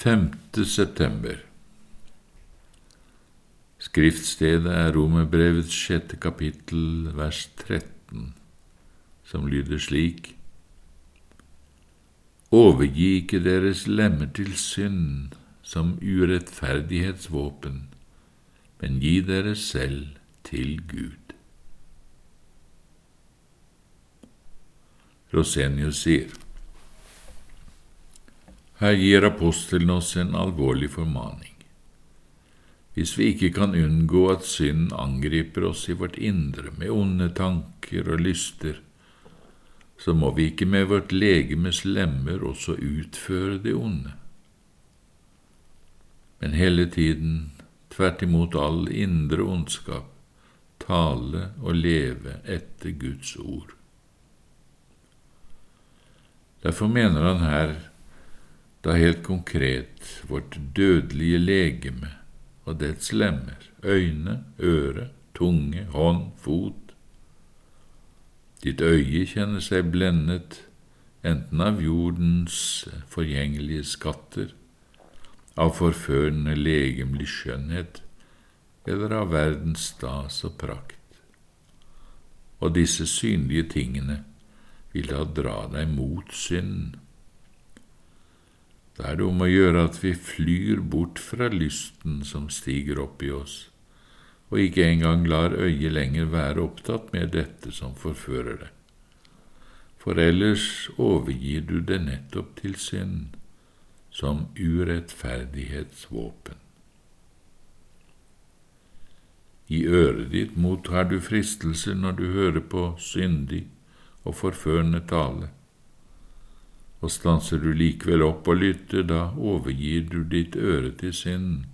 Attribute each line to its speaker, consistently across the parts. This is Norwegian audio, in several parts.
Speaker 1: 5. september Skriftstedet er Romerbrevets sjette kapittel, vers 13, som lyder slik:" Overgi ikke deres lemmer til synd som urettferdighetsvåpen, men gi dere selv til Gud. Rosenius sier her gir apostelen oss en alvorlig formaning. Hvis vi ikke kan unngå at synden angriper oss i vårt indre med onde tanker og lyster, så må vi ikke med vårt legemes lemmer også utføre det onde. Men hele tiden, tvert imot all indre ondskap, tale og leve etter Guds ord. Derfor mener han her da helt konkret vårt dødelige legeme og dets lemmer, øyne, øre, tunge, hånd, fot. Ditt øye kjenner seg blendet enten av jordens forgjengelige skatter, av forførende legemlig skjønnhet eller av verdens stas og prakt. Og disse synlige tingene vil da dra deg mot synden. Da er det om å gjøre at vi flyr bort fra lysten som stiger opp i oss, og ikke engang lar øyet lenger være opptatt med dette som forfører det. For ellers overgir du det nettopp til synd, som urettferdighetsvåpen. I øret ditt mottar du fristelser når du hører på syndig og forførende tale og stanser du likevel opp og lytter, da overgir du ditt øre til synden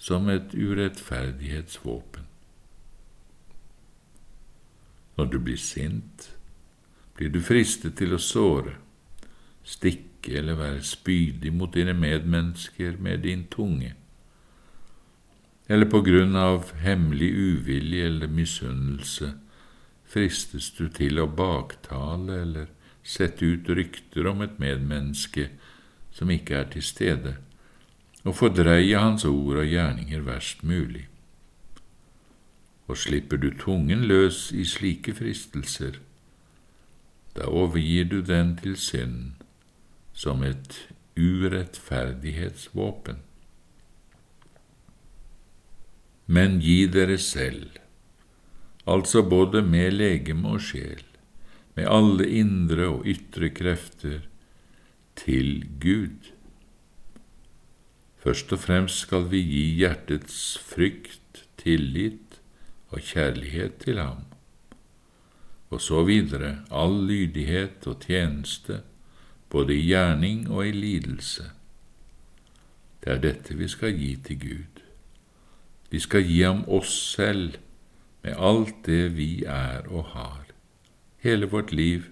Speaker 1: som et urettferdighetsvåpen. Når du blir sint, blir du fristet til å såre, stikke eller være spydig mot dine medmennesker med din tunge, eller på grunn av hemmelig uvilje eller misunnelse fristes du til å baktale eller sette ut rykter om et medmenneske som ikke er til stede, og fordreie hans ord og gjerninger verst mulig. Og slipper du tungen løs i slike fristelser, da overgir du den til synd som et urettferdighetsvåpen. Men gi dere selv, altså både med legeme og sjel, med alle indre og ytre krefter til Gud. Først og fremst skal vi gi hjertets frykt, tillit og kjærlighet til ham, og så videre all lydighet og tjeneste, både i gjerning og i lidelse. Det er dette vi skal gi til Gud. Vi skal gi ham oss selv med alt det vi er og har hele vårt liv,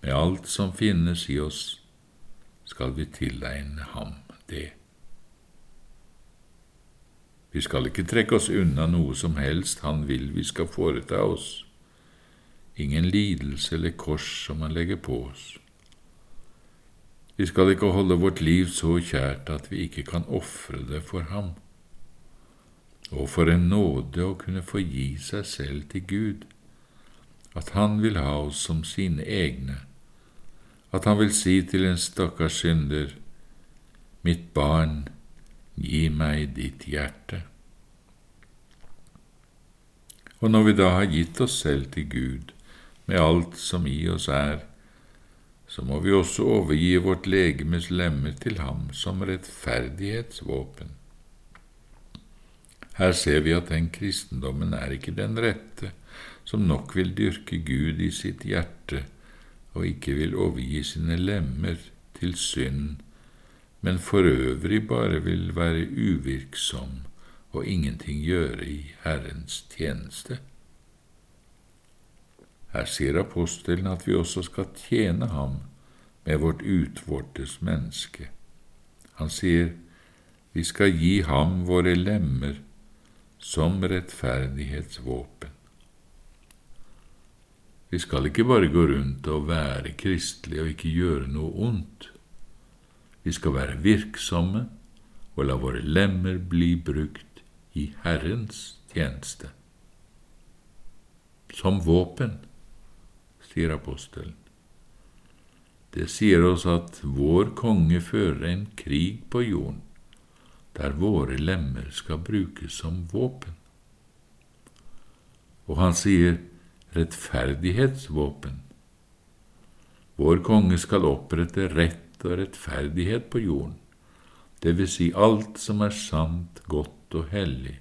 Speaker 1: med alt som finnes i oss, skal vi tilegne ham det. Vi skal ikke trekke oss unna noe som helst han vil vi skal foreta oss, ingen lidelse eller kors som han legger på oss. Vi skal ikke holde vårt liv så kjært at vi ikke kan ofre det for ham. Og for en nåde å kunne få gi seg selv til Gud at han vil ha oss som sine egne, at han vil si til en stakkars synder, Mitt barn, gi meg ditt hjerte. Og når vi da har gitt oss selv til Gud med alt som i oss er, så må vi også overgi vårt legemes lemmer til ham som rettferdighetsvåpen. Her ser vi at den kristendommen er ikke den rette, som nok vil dyrke Gud i sitt hjerte og ikke vil overgi sine lemmer til synd, men for øvrig bare vil være uvirksom og ingenting gjøre i Herrens tjeneste. Her sier apostelen at vi også skal tjene ham med vårt utvortes menneske. Han sier vi skal gi ham våre lemmer som rettferdighetsvåpen. Vi skal ikke bare gå rundt og være kristelige og ikke gjøre noe ondt. Vi skal være virksomme og la våre lemmer bli brukt i Herrens tjeneste. Som våpen, sier apostelen. Det sier oss at vår konge fører en krig på jorden, der våre lemmer skal brukes som våpen. Og han sier rettferdighetsvåpen. Vår konge skal opprette rett og rettferdighet på jorden, det vil si alt som er sant, godt og hellig,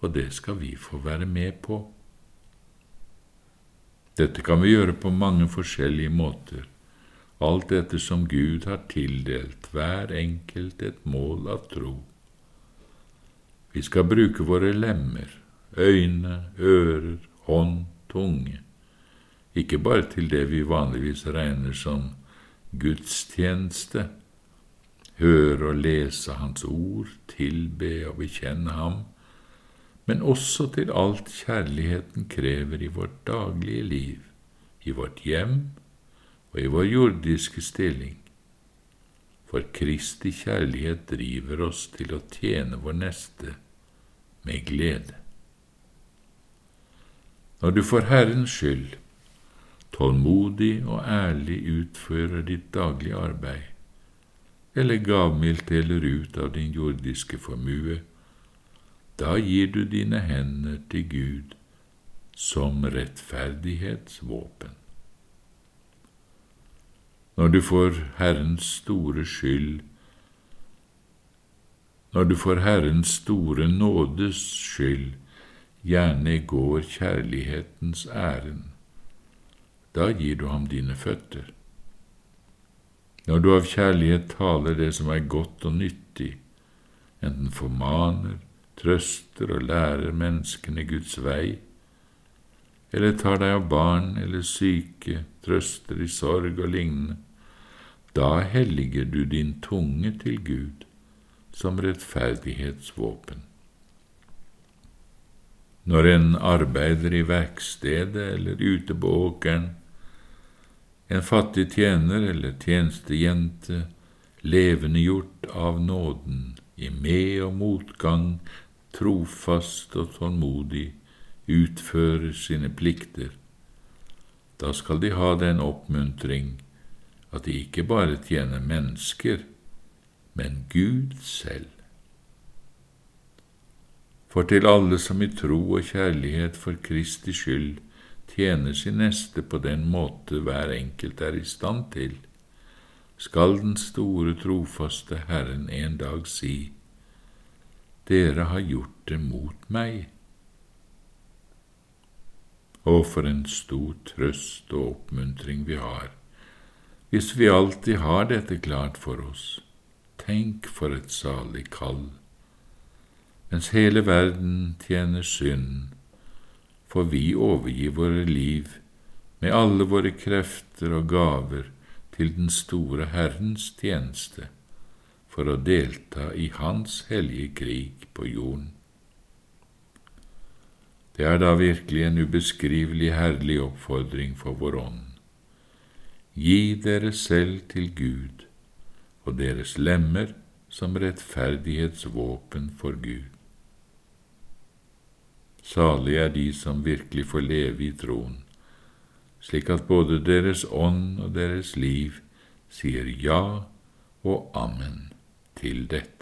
Speaker 1: og det skal vi få være med på. Dette kan vi gjøre på mange forskjellige måter, alt etter som Gud har tildelt hver enkelt et mål av tro. Vi skal bruke våre lemmer, øyne, ører, hånd, tunge, ikke bare til det vi vanligvis regner som gudstjeneste, høre og lese Hans ord, tilbe og bekjenne Ham, men også til alt kjærligheten krever i vårt daglige liv, i vårt hjem og i vår jordiske stilling. For Kristi kjærlighet driver oss til å tjene vår neste med glede. Når du for Herrens skyld tålmodig og ærlig utfører ditt daglige arbeid, eller gavmildt deler ut av din jordiske formue, da gir du dine hender til Gud som rettferdighetsvåpen. Når du for Herrens store skyld når du for Herrens store nådes skyld gjerne går kjærlighetens ærend, da gir du ham dine føtter. Når du av kjærlighet taler det som er godt og nyttig, enten formaner, trøster og lærer menneskene Guds vei, eller tar deg av barn eller syke, trøster i sorg og lignende, da helliger du din tunge til Gud som rettferdighetsvåpen. Når en arbeider i verkstedet eller ute på åkeren, en fattig tjener eller tjenestejente, levendegjort av nåden, i med- og motgang, trofast og tålmodig, utfører sine plikter, da skal de ha den oppmuntring at de ikke bare tjener mennesker, men Gud selv. For til alle som i tro og kjærlighet for Kristi skyld tjener sin neste på den måte hver enkelt er i stand til, skal den store, trofaste Herren en dag si, Dere har gjort det mot meg. Og for en stor trøst og oppmuntring vi har, hvis vi alltid har dette klart for oss. Tenk for et salig kall mens hele verden tjener synd, for vi overgir våre liv med alle våre krefter og gaver til den store Herrens tjeneste, for å delta i Hans hellige krig på jorden. Det er da virkelig en ubeskrivelig herlig oppfordring for vår ånd. Gi dere selv til Gud og deres lemmer som rettferdighetsvåpen for Gud. Salige er de som virkelig får leve i troen, slik at både deres ånd og deres liv sier ja og amen til dette.